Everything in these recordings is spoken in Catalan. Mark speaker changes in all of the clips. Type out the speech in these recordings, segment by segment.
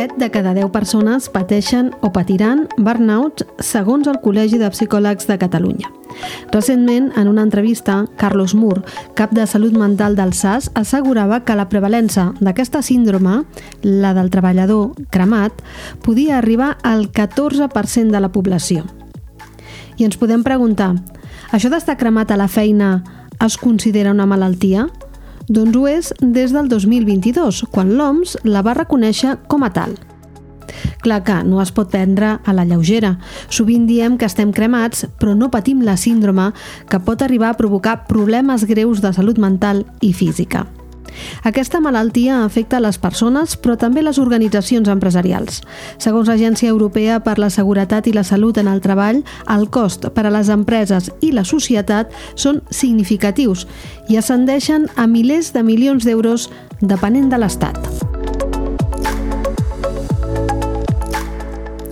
Speaker 1: 7 de cada 10 persones pateixen o patiran burnout segons el Col·legi de Psicòlegs de Catalunya. Recentment, en una entrevista, Carlos Mur, cap de salut mental del SAS, assegurava que la prevalença d'aquesta síndrome, la del treballador cremat, podia arribar al 14% de la població. I ens podem preguntar, això d'estar cremat a la feina es considera una malaltia? Doncs ho és des del 2022, quan l'OMS la va reconèixer com a tal. Clar que no es pot prendre a la lleugera. Sovint diem que estem cremats, però no patim la síndrome que pot arribar a provocar problemes greus de salut mental i física. Aquesta malaltia afecta les persones, però també les organitzacions empresarials. Segons l'Agència Europea per la Seguretat i la Salut en el Treball, el cost per a les empreses i la societat són significatius i ascendeixen a milers de milions d'euros depenent de l'Estat.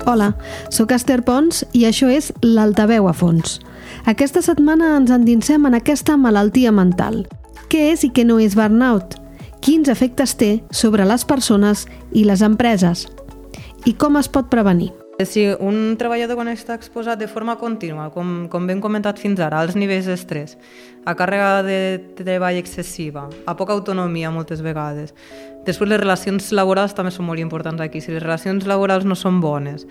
Speaker 1: Hola, sóc Esther Pons i això és l'Altaveu a fons. Aquesta setmana ens endinsem en aquesta malaltia mental – què és i què no és burnout? Quins efectes té sobre les persones i les empreses? I com es pot prevenir?
Speaker 2: Si un treballador quan està exposat de forma contínua, com, com ben comentat fins ara, als nivells d'estrès, a càrrega de treball excessiva, a poca autonomia moltes vegades, després les relacions laborals també són molt importants aquí. Si les relacions laborals no són bones,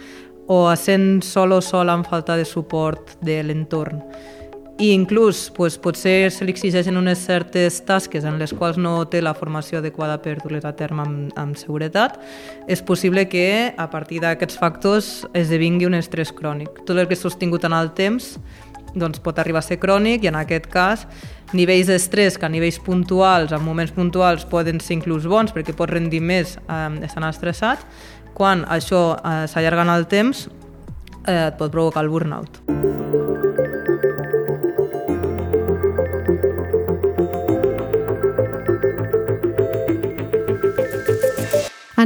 Speaker 2: o sent sol o sol amb falta de suport de l'entorn, i inclús pues, potser se li exigeixen unes certes tasques en les quals no té la formació adequada per dur-les a terme amb, amb seguretat, és possible que a partir d'aquests factors esdevingui un estrès crònic. Tot el que és sostingut en el temps doncs pot arribar a ser crònic i en aquest cas nivells d'estrès que a nivells puntuals, en moments puntuals, poden ser inclús bons perquè pot rendir més eh, estant estressat, quan això eh, s'allarga en el temps eh, et pot provocar el burnout.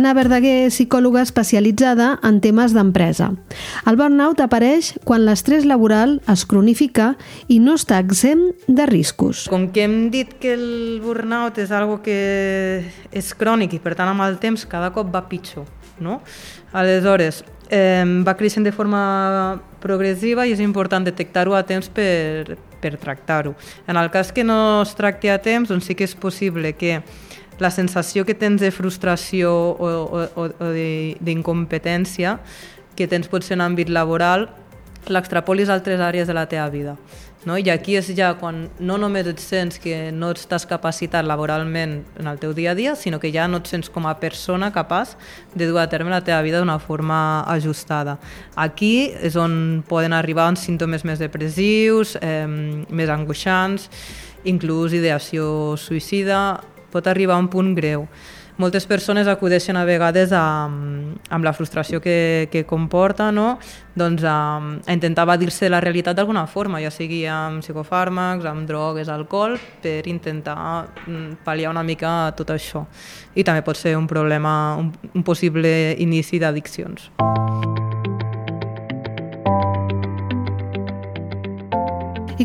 Speaker 1: Anna Verdaguer és psicòloga especialitzada en temes d'empresa. El burnout apareix quan l'estrès laboral es cronifica i no està exempt de riscos.
Speaker 2: Com que hem dit que el burnout és algo que és crònic i per tant amb el temps cada cop va pitjor, no? Aleshores, eh, va creixent de forma progressiva i és important detectar-ho a temps per, per tractar-ho. En el cas que no es tracti a temps, doncs sí que és possible que la sensació que tens de frustració o, o, o d'incompetència que tens potser en àmbit laboral l'extrapolis a altres àrees de la teva vida. No? I aquí és ja quan no només et sents que no estàs capacitat laboralment en el teu dia a dia, sinó que ja no et sents com a persona capaç de dur a terme la teva vida d'una forma ajustada. Aquí és on poden arribar uns símptomes més depressius, eh, més angoixants, inclús ideació suïcida, pot arribar a un punt greu. Moltes persones acudeixen a vegades a, amb la frustració que, que comporta no? doncs a, a intentar evadir-se de la realitat d'alguna forma, ja sigui amb psicofàrmacs, amb drogues, alcohol, per intentar mm, pal·liar una mica tot això. I també pot ser un problema, un, un possible inici d'addiccions.
Speaker 1: I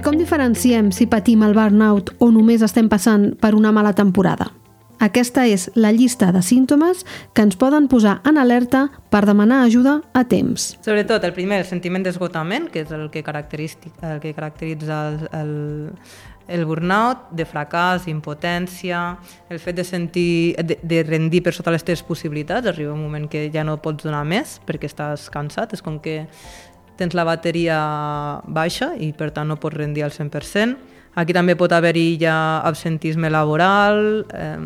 Speaker 1: com diferenciem si patim el burnout o només estem passant per una mala temporada? Aquesta és la llista de símptomes que ens poden posar en alerta per demanar ajuda a temps.
Speaker 2: Sobretot, el primer, el sentiment d'esgotament, que és el que, el que caracteritza el, el, el burnout, de fracàs, impotència, el fet de sentir, de, de rendir per sota les teves possibilitats, arriba un moment que ja no pots donar més perquè estàs cansat, és com que tens la bateria baixa i per tant no pots rendir al 100%. Aquí també pot haver-hi ja absentisme laboral, eh,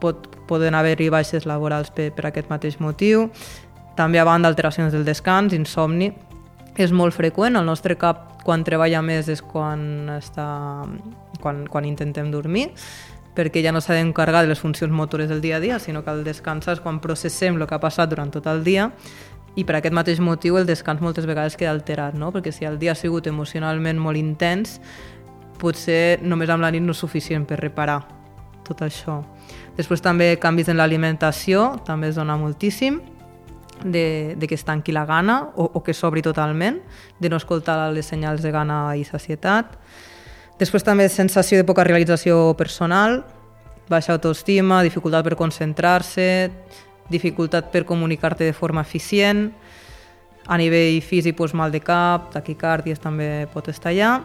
Speaker 2: pot, poden haver-hi baixes laborals per, per aquest mateix motiu. També a banda alteracions del descans, insomni. És molt freqüent, el nostre cap quan treballa més és quan, està, quan, quan intentem dormir, perquè ja no s'ha d'encarregar de les funcions motores del dia a dia, sinó que el descans és quan processem el que ha passat durant tot el dia i per aquest mateix motiu el descans moltes vegades queda alterat, no? perquè si el dia ha sigut emocionalment molt intens, potser només amb la nit no és suficient per reparar tot això. Després també canvis en l'alimentació, també es dona moltíssim, de, de que es tanqui la gana o, o que s'obri totalment, de no escoltar les senyals de gana i sacietat. Després també sensació de poca realització personal, baixa autoestima, dificultat per concentrar-se, dificultat per comunicar-te de forma eficient, a nivell físic doncs, mal de cap, taquicàrdies també pot estar allà,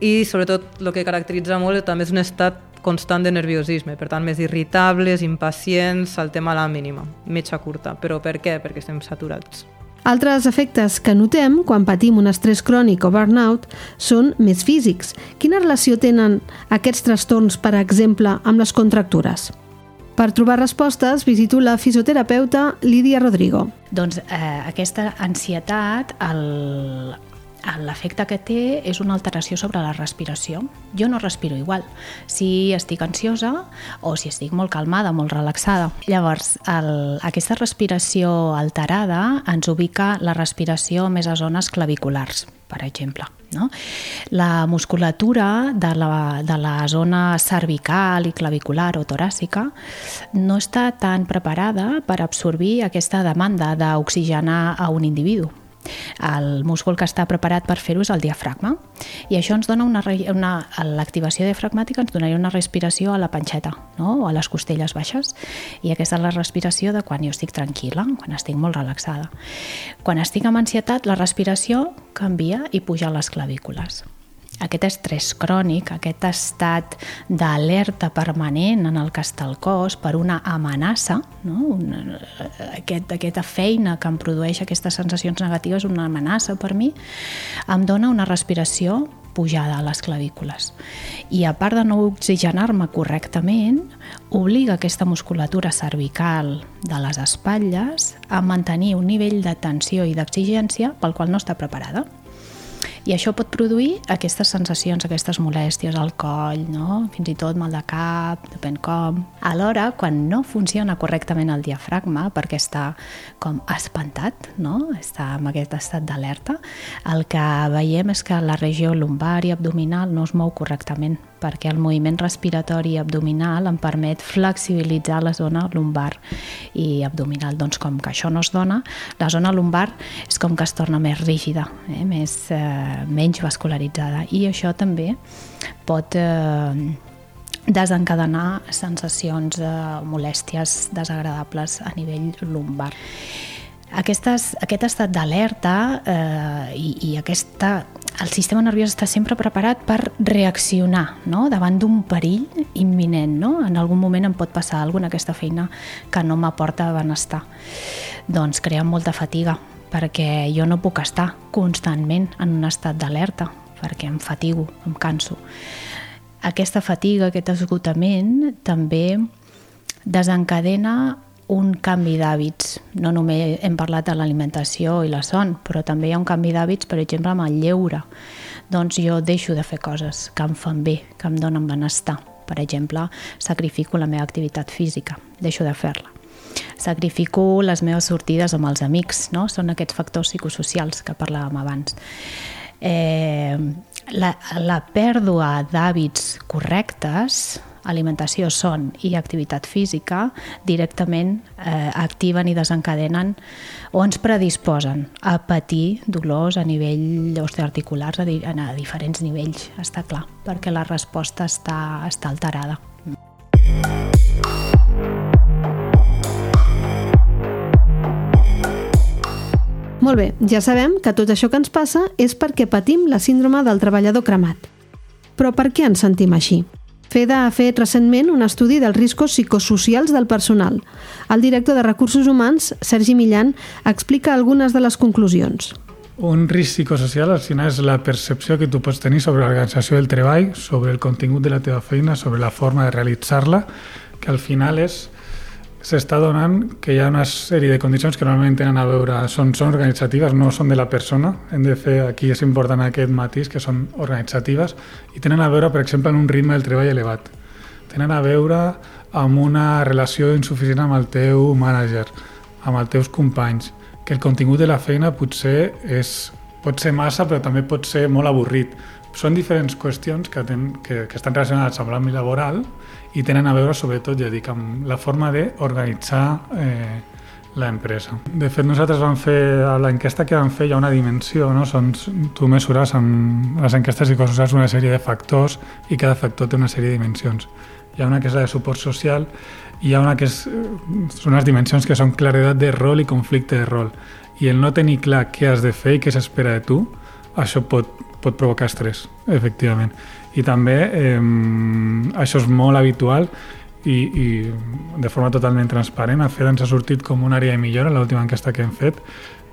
Speaker 2: i sobretot el que caracteritza molt també és un estat constant de nerviosisme, per tant més irritables, impacients, saltem a la mínima, metxa curta. Però per què? Perquè estem saturats.
Speaker 1: Altres efectes que notem quan patim un estrès crònic o burnout són més físics. Quina relació tenen aquests trastorns, per exemple, amb les contractures? Per trobar respostes, visito la fisioterapeuta Lídia Rodrigo.
Speaker 3: Doncs eh, aquesta ansietat, el, l'efecte que té és una alteració sobre la respiració. Jo no respiro igual si estic ansiosa o si estic molt calmada, molt relaxada. Llavors, el, aquesta respiració alterada ens ubica la respiració més a zones claviculars, per exemple. No? La musculatura de la, de la zona cervical i clavicular o toràcica no està tan preparada per absorbir aquesta demanda d'oxigenar a un individu el múscul que està preparat per fer-ho és el diafragma i això ens dona una, una l'activació diafragmàtica ens donaria una respiració a la panxeta no? o a les costelles baixes i aquesta és la respiració de quan jo estic tranquil·la, quan estic molt relaxada. Quan estic amb ansietat, la respiració canvia i puja a les clavícules aquest estrès crònic, aquest estat d'alerta permanent en el que està el cos per una amenaça, no? una, aquest, aquesta feina que em produeix aquestes sensacions negatives, una amenaça per mi, em dona una respiració pujada a les clavícules. I a part de no oxigenar-me correctament, obliga aquesta musculatura cervical de les espatlles a mantenir un nivell de tensió i d'exigència pel qual no està preparada. I això pot produir aquestes sensacions, aquestes molèsties al coll, no? fins i tot mal de cap, depèn com. Alhora, quan no funciona correctament el diafragma, perquè està com espantat, no? està en aquest estat d'alerta, el que veiem és que la regió lumbar i abdominal no es mou correctament perquè el moviment respiratori abdominal em permet flexibilitzar la zona lumbar i abdominal. Doncs com que això no es dona, la zona lumbar és com que es torna més rígida, eh? més, eh, menys vascularitzada i això també pot eh, desencadenar sensacions de molèsties desagradables a nivell lumbar. Aquestes, aquest estat d'alerta eh, i, i aquesta, el sistema nerviós està sempre preparat per reaccionar no? davant d'un perill imminent. No? En algun moment em pot passar alguna aquesta feina que no m'aporta benestar. Doncs crea molta fatiga, perquè jo no puc estar constantment en un estat d'alerta, perquè em fatigo, em canso. Aquesta fatiga, aquest esgotament, també desencadena un canvi d'hàbits. No només hem parlat de l'alimentació i la son, però també hi ha un canvi d'hàbits, per exemple, amb el lleure. Doncs jo deixo de fer coses que em fan bé, que em donen benestar. Per exemple, sacrifico la meva activitat física, deixo de fer-la. Sacrifico les meves sortides amb els amics, no? Són aquests factors psicosocials que parlàvem abans. Eh, la, la pèrdua d'hàbits correctes alimentació, son i activitat física directament eh, activen i desencadenen o ens predisposen a patir dolors a nivell osteoarticulars a, di a diferents nivells, està clar, perquè la resposta està, està alterada.
Speaker 1: Molt bé, ja sabem que tot això que ens passa és perquè patim la síndrome del treballador cremat. Però per què ens sentim així? FEDA ha fet recentment un estudi dels riscos psicosocials del personal. El director de Recursos Humans, Sergi Millan, explica algunes de les conclusions.
Speaker 4: Un risc psicosocial al final és la percepció que tu pots tenir sobre l'organització del treball, sobre el contingut de la teva feina, sobre la forma de realitzar-la, que al final és s'està donant que hi ha una sèrie de condicions que normalment tenen a veure, són, són organitzatives, no són de la persona. Hem de fer, aquí és important aquest matís, que són organitzatives, i tenen a veure, per exemple, en un ritme del treball elevat. Tenen a veure amb una relació insuficient amb el teu mànager, amb els teus companys, que el contingut de la feina potser és, pot ser massa, però també pot ser molt avorrit. Són diferents qüestions que, ten, que, que estan relacionades amb l'àmbit laboral i tenen a veure sobretot, ja dic, amb la forma d'organitzar eh, l'empresa. De fet, nosaltres vam fer, a l'enquesta que vam fer hi ha una dimensió, no? Són, tu mesures amb les enquestes i coses una sèrie de factors i cada factor té una sèrie de dimensions. Hi ha una que és la de suport social i hi ha una que és, són unes dimensions que són claredat de rol i conflicte de rol. I el no tenir clar què has de fer i què s'espera de tu, això pot, pot provocar estrès, efectivament. I també eh, això és molt habitual i, i de forma totalment transparent. A FED ens ha sortit com una àrea de millora l'última enquesta que hem fet,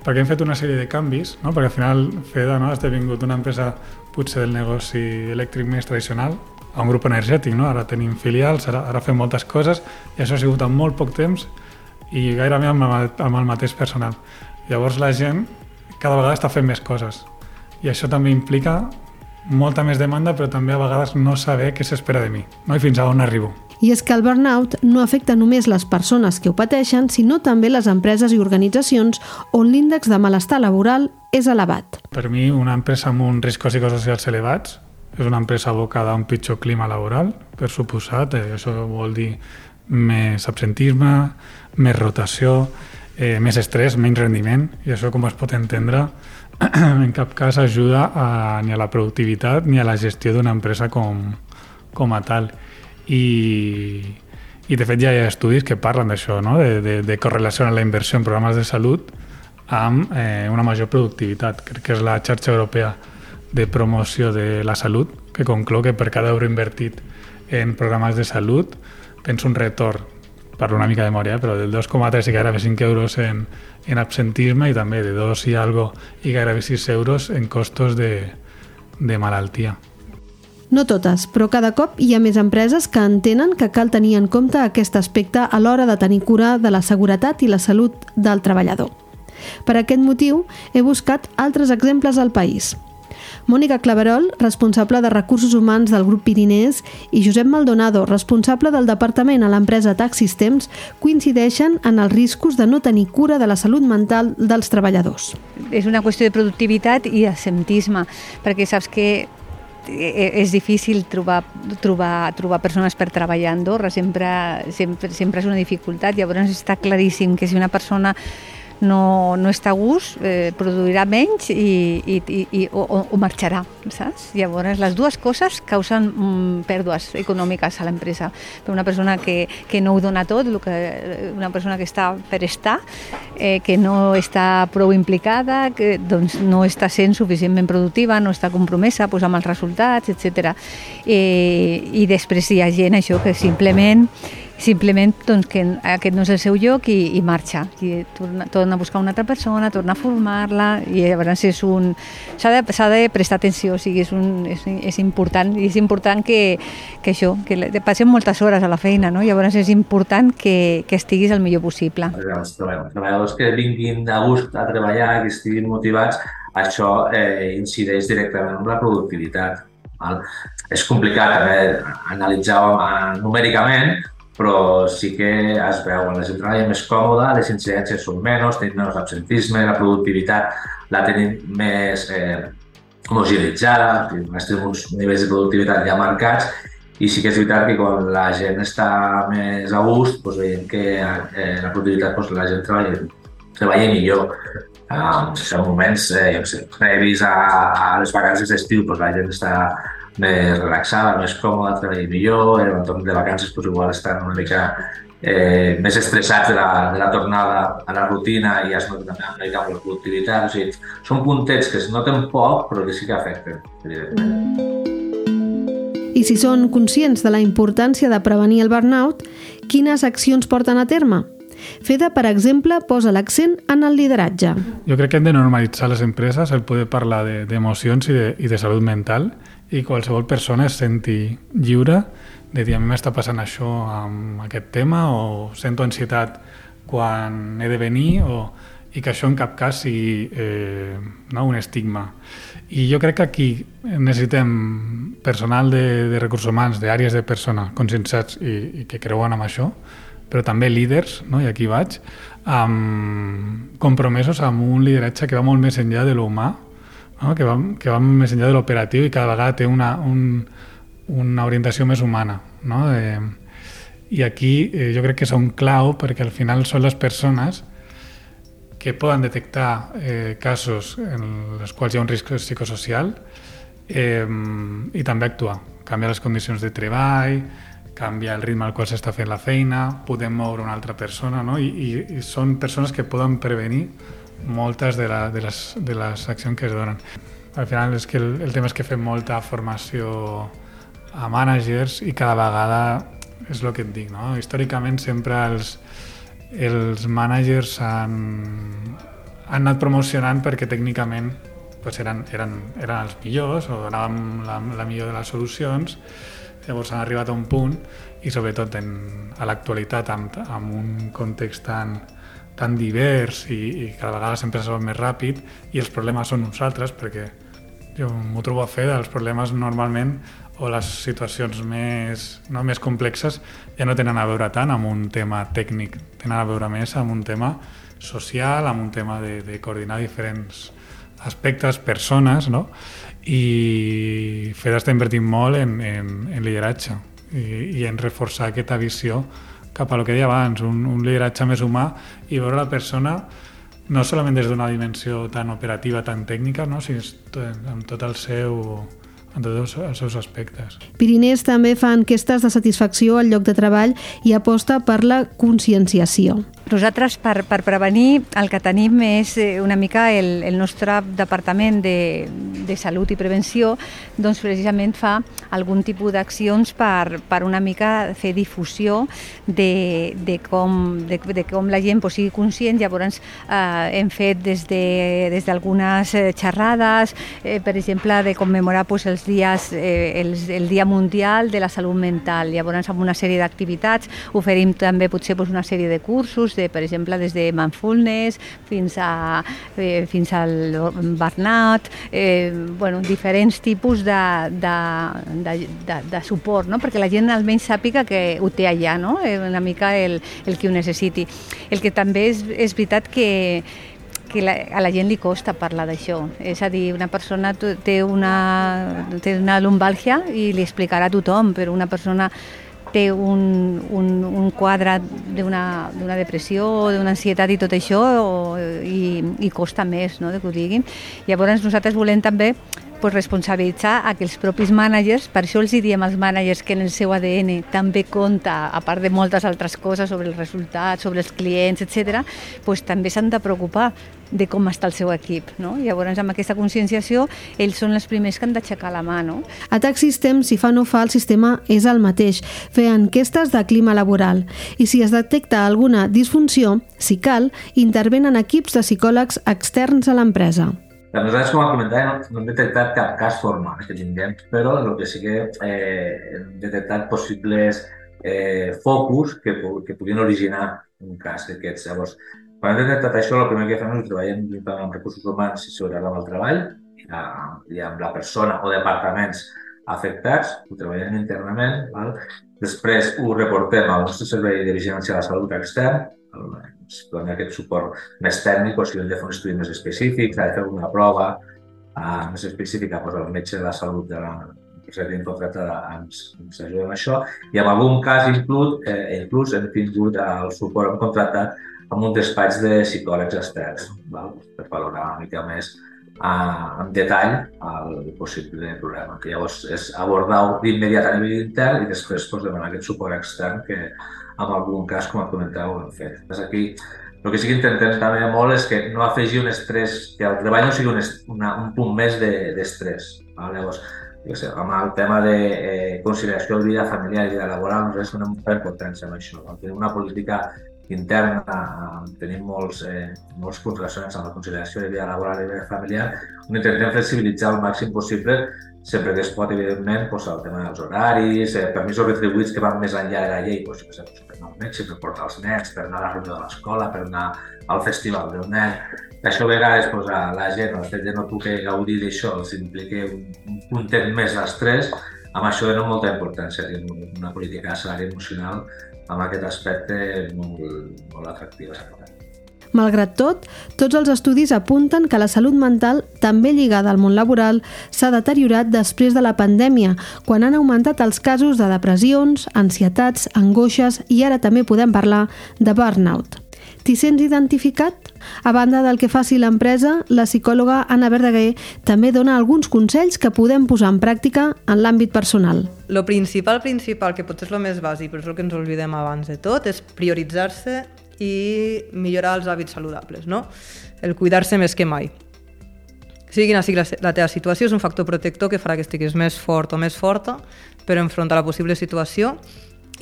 Speaker 4: perquè hem fet una sèrie de canvis, no? perquè al final FEDA no, ha esdevingut una empresa potser del negoci elèctric més tradicional, a un grup energètic, no? ara tenim filials, ara, ara fem moltes coses, i això ha sigut en molt poc temps i gairebé amb, amb el mateix personal. Llavors la gent cada vegada està fent més coses i això també implica molta més demanda, però també a vegades no saber què s'espera de mi no? i fins a on arribo.
Speaker 1: I és que el burnout no afecta només les persones que ho pateixen, sinó també les empreses i organitzacions on l'índex de malestar laboral és elevat.
Speaker 4: Per mi, una empresa amb uns riscos psicosocials elevats és una empresa abocada a un pitjor clima laboral, per suposat. Eh, això vol dir més absentisme, més rotació, eh, més estrès, menys rendiment, i això, com es pot entendre, en cap cas ajuda a, ni a la productivitat ni a la gestió d'una empresa com, com a tal i, i de fet ja hi ha estudis que parlen d'això, no? de, de, de correlacionar la inversió en programes de salut amb eh, una major productivitat. Crec que és la xarxa europea de promoció de la salut que conclou que per cada euro invertit en programes de salut tens un retorn, per una mica de memòria, però del 2,3 i gairebé 5 euros en, en absentisme i també de 2 i algo i gairebé 6 euros en costos de, de malaltia.
Speaker 1: No totes, però cada cop hi ha més empreses que entenen que cal tenir en compte aquest aspecte a l'hora de tenir cura de la seguretat i la salut del treballador. Per aquest motiu, he buscat altres exemples al país. Mònica Claverol, responsable de Recursos Humans del grup Pirinès, i Josep Maldonado, responsable del departament a l'empresa Tax Systems, coincideixen en els riscos de no tenir cura de la salut mental dels treballadors.
Speaker 5: És una qüestió de productivitat i assentisme, perquè saps que Eh, és difícil trobar, trobar, trobar persones per treballar a Andorra, sempre, sempre, sempre és una dificultat. Llavors està claríssim que si una persona no, no està a gust, eh, produirà menys i, i, i, i o, o marxarà, saps? Llavors, les dues coses causen mm, pèrdues econòmiques a l'empresa. Per una persona que, que no ho dona tot, que, una persona que està per estar, eh, que no està prou implicada, que doncs, no està sent suficientment productiva, no està compromesa pues, amb els resultats, etc. Eh, I després hi ha gent això que simplement simplement doncs, que aquest no és el seu lloc i, i marxa. I torna, torna a buscar una altra persona, torna a formar-la i llavors és un... S'ha de, de prestar atenció, o sigui, és, un, és, és important i és important que, que això, que passem moltes hores a la feina, no? llavors és important que, que estiguis el millor possible.
Speaker 6: Els treballadors que vinguin a gust a treballar, que estiguin motivats, això eh, incideix directament en la productivitat. Val? És complicat també analitzar eh, numèricament, però sí que es veu, quan la gent treballa més còmoda, les incidències són menys, tenim menys absentisme, la productivitat la tenim més eh, homogeneitzada, tenim uns nivells de productivitat ja marcats i sí que és veritat que quan la gent està més a gust, doncs veiem que eh, la productivitat doncs, la gent treballa, treballa millor. Um, en moments, eh, jo sé, previs a, a les vacances d'estiu, doncs la gent està més relaxada, més còmoda, treballar millor, en l'entorn de vacances doncs, igual estan una mica eh, més estressats de la, de la tornada a la rutina i es nota també una mica amb la productivitat. O sigui, són puntets que es noten poc però que sí que afecten,
Speaker 1: I si són conscients de la importància de prevenir el burnout, quines accions porten a terme? FEDA, per exemple, posa l'accent en el lideratge.
Speaker 4: Jo crec que hem de normalitzar les empreses el poder parlar d'emocions de, i, de, i de salut mental i qualsevol persona es senti lliure de dir a mi m'està passant això amb aquest tema o sento ansietat quan he de venir o, i que això en cap cas sigui eh, no, un estigma. I jo crec que aquí necessitem personal de, de recursos humans, d'àrees de persona conscienciats i, i que creuen en això, però també líders, no? i aquí vaig, amb compromesos amb un lideratge que va molt més enllà de l'humà, no? que, va, que va més enllà de l'operatiu i cada vegada té una, un, una orientació més humana. No? Eh, I aquí eh, jo crec que és un clau perquè al final són les persones que poden detectar eh, casos en els quals hi ha un risc psicosocial eh, i també actuar, canviar les condicions de treball, canviar el ritme al qual s'està fent la feina, podem moure una altra persona, no? I, i, i són persones que poden prevenir moltes de, la, de, les, de les accions que es donen. Al final és que el, el tema és que fem molta formació a managers i cada vegada és el que et dic, no? Històricament sempre els, els managers han, han anat promocionant perquè tècnicament pues eren, eren, eren els millors o donàvem la, la millor de les solucions llavors han arribat a un punt i sobretot en, a l'actualitat amb, amb un context tan, tan divers i, i cada vegada sempre s'ha més ràpid i els problemes són uns altres perquè jo m'ho trobo a fer dels problemes normalment o les situacions més, no, més complexes ja no tenen a veure tant amb un tema tècnic, tenen a veure més amb un tema social, amb un tema de, de coordinar diferents aspectes, persones, no? i FED està invertint molt en, en, en lideratge i, i en reforçar aquesta visió cap a lo que deia abans, un, un lideratge més humà i veure la persona no solament des d'una dimensió tan operativa, tan tècnica, no? sinó amb tot el seu en tots els seus aspectes.
Speaker 1: Pirinès també fa enquestes de satisfacció al lloc de treball i aposta per la conscienciació.
Speaker 5: Nosaltres, per, per prevenir, el que tenim és eh, una mica el, el nostre Departament de, de Salut i Prevenció, doncs precisament fa algun tipus d'accions per, per una mica fer difusió de, de, com, de, de com la gent pues, sigui conscient. Llavors eh, hem fet des d'algunes de, des xerrades, eh, per exemple, de commemorar pues, els dies, eh, els, el Dia Mundial de la Salut Mental. Llavors, amb una sèrie d'activitats, oferim també potser pues, una sèrie de cursos, de, per exemple, des de mindfulness fins, a, eh, fins al burnout, eh, bueno, diferents tipus de, de, de, de, de suport, no? perquè la gent almenys sàpiga que ho té allà, no? Eh, una mica el, el que ho necessiti. El que també és, és veritat que que la, a la gent li costa parlar d'això. És a dir, una persona té una, té una lumbàlgia i li explicarà a tothom, però una persona té un, un, un quadre d'una depressió o d'una ansietat i tot això o, i, i costa més no, de que ho diguin. Llavors nosaltres volem també pues, responsabilitzar a que els propis managers, per això els diem als managers que en el seu ADN també compta, a part de moltes altres coses sobre els resultats, sobre els clients, etc., pues, també s'han de preocupar de com està el seu equip. No? Llavors, amb aquesta conscienciació, ells són els primers que han d'aixecar la mà. No?
Speaker 1: A Tax System, si fa no fa, el sistema és el mateix. Fer enquestes de clima laboral. I si es detecta alguna disfunció, si cal, intervenen equips de psicòlegs externs a l'empresa.
Speaker 6: Nosaltres, com a comentari, no, no hem detectat cap cas formal que tinguem, però el que sí que eh, hem detectat possibles eh, focus que, que puguin originar un cas d'aquests. Llavors, quan hem detectat això, el primer que fem és treballem amb recursos humans i seguretat amb el treball i amb la persona o departaments afectats, ho treballem internament, val? després ho reportem al nostre servei de vigilància de la salut extern, ens dona aquest suport més tècnic, o si hem de fer un estudi més específic, s'ha de fer una prova uh, més específica, doncs el metge de la salut de la empresa contractada ens, ens ajuda amb això, i en algun cas inclús, eh, inclús hem tingut el suport, hem contractat amb un despatx de psicòlegs externs, val? per valorar una mica més uh, en detall el possible problema. Que llavors és abordar-ho d'immediat a nivell intern i després pues, demanar aquest suport extern que en algun cas, com comenteu, hem fet. És aquí el que sí que intentem també molt és que no afegir un estrès, que el treball no sigui un, una, un punt més d'estrès. De, val? Llavors, jo sé, amb el tema de eh, conciliació de vida familiar i vida laboral, nosaltres donem molta importància amb això. Tenim una política interna tenim molts, eh, molts punts relacionats amb la conciliació de vida laboral i vida familiar, on intentem flexibilitzar el màxim possible sempre que es pot, evidentment, doncs, el tema dels horaris, eh, permisos retribuïts que van més enllà de la llei, doncs, per, exemple, per anar al metge, per portar els nens, per anar a la reunió de l'escola, per anar al festival del nen. Això a vegades doncs, a la gent, el fet de no poder gaudir d'això, els implica un, un puntet més d'estrès, amb això de no molta importància, una política de salari emocional amb aquest aspecte molt, molt atractiu.
Speaker 1: Malgrat tot, tots els estudis apunten que la salut mental, també lligada al món laboral, s'ha deteriorat després de la pandèmia, quan han augmentat els casos de depressions, ansietats, angoixes i ara també podem parlar de burnout. T'hi sents identificat? A banda del que faci l'empresa, la psicòloga Anna Verdaguer també dona alguns consells que podem posar en pràctica en l'àmbit personal.
Speaker 2: Lo principal, principal, que potser és el més bàsic, però és el que ens oblidem abans de tot, és prioritzar-se i millorar els hàbits saludables, no? El cuidar-se més que mai. Sigui quina sigui la teva situació, és un factor protector que farà que estiguis més fort o més forta per enfrontar la possible situació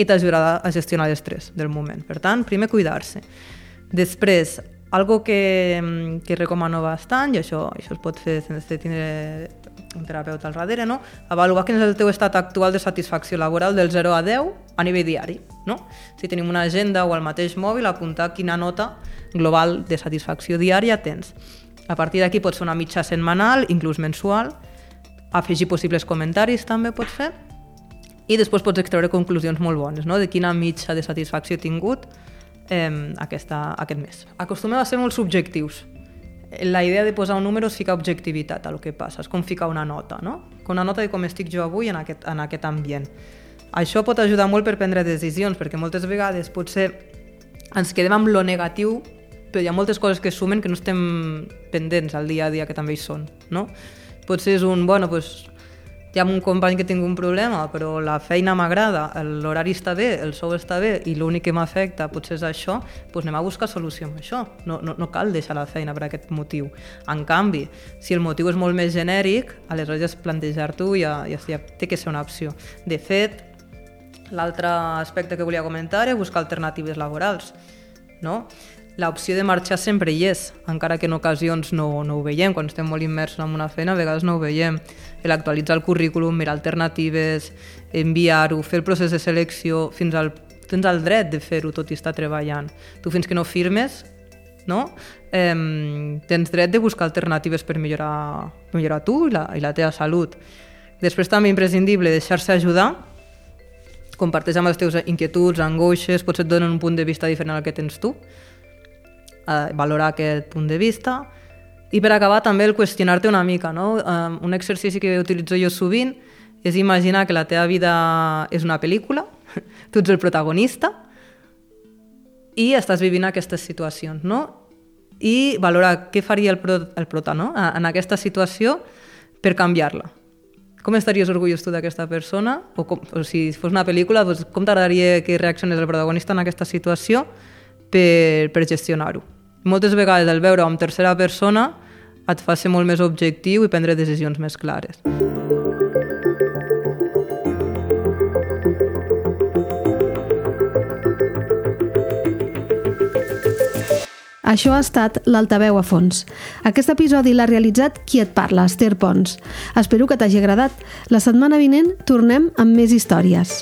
Speaker 2: i t'ajudarà a gestionar l'estrès del moment. Per tant, primer cuidar-se. Després, algo que, que recomano bastant, i això, això es pot fer sense tindre un terapeuta al darrere, no? avaluar quin és el teu estat actual de satisfacció laboral del 0 a 10 a nivell diari. No? Si tenim una agenda o el mateix mòbil, apuntar quina nota global de satisfacció diària tens. A partir d'aquí pots fer una mitja setmanal, inclús mensual, afegir possibles comentaris també pots fer, i després pots extreure conclusions molt bones, no? de quina mitja de satisfacció he tingut eh, aquesta, aquest mes. Acostumem a ser molt subjectius. La idea de posar un número és ficar objectivitat a lo que passa, és com ficar una nota, no? Una nota de com estic jo avui en aquest, en aquest ambient. Això pot ajudar molt per prendre decisions, perquè moltes vegades potser ens quedem amb lo negatiu, però hi ha moltes coses que sumen que no estem pendents al dia a dia que també hi són, no? Potser és un, bueno, pues, hi ha un company que tinc un problema, però la feina m'agrada, l'horari està bé, el sou està bé i l'únic que m'afecta potser és això, doncs anem a buscar solució amb això. No, no, no cal deixar la feina per aquest motiu. En canvi, si el motiu és molt més genèric, aleshores plantejar-t'ho ja, ja, ja té que ser una opció. De fet, l'altre aspecte que volia comentar és buscar alternatives laborals. No? L'opció de marxar sempre hi és, encara que en ocasions no, no ho veiem, quan estem molt immersos en una feina a vegades no ho veiem. L'actualitzar el currículum, mirar alternatives, enviar-ho, fer el procés de selecció, fins al, tens el dret de fer-ho tot i estar treballant. Tu fins que no firmes, no? Eh, tens dret de buscar alternatives per millorar, millorar tu i la, i la teva salut. Després també imprescindible deixar-se ajudar, comparteix amb les teves inquietuds, angoixes, potser et donen un punt de vista diferent al que tens tu, a valorar aquest punt de vista. I per acabar també el qüestionar-te una mica. No? Um, un exercici que utilitzo jo sovint és imaginar que la teva vida és una pel·lícula, tu ets el protagonista i estàs vivint aquestes situacions, no? I valorar què faria el, pro, el prota no? en aquesta situació per canviar-la. Com estaries orgullós tu d'aquesta persona? O, com, o si fos una pel·lícula, doncs, com t'agradaria que reaccionés el protagonista en aquesta situació per, per gestionar-ho? moltes vegades el veure en tercera persona et fa ser molt més objectiu i prendre decisions més clares.
Speaker 1: Això ha estat l'Altaveu a fons. Aquest episodi l'ha realitzat qui et parla, Esther Pons. Espero que t'hagi agradat. La setmana vinent tornem amb més històries.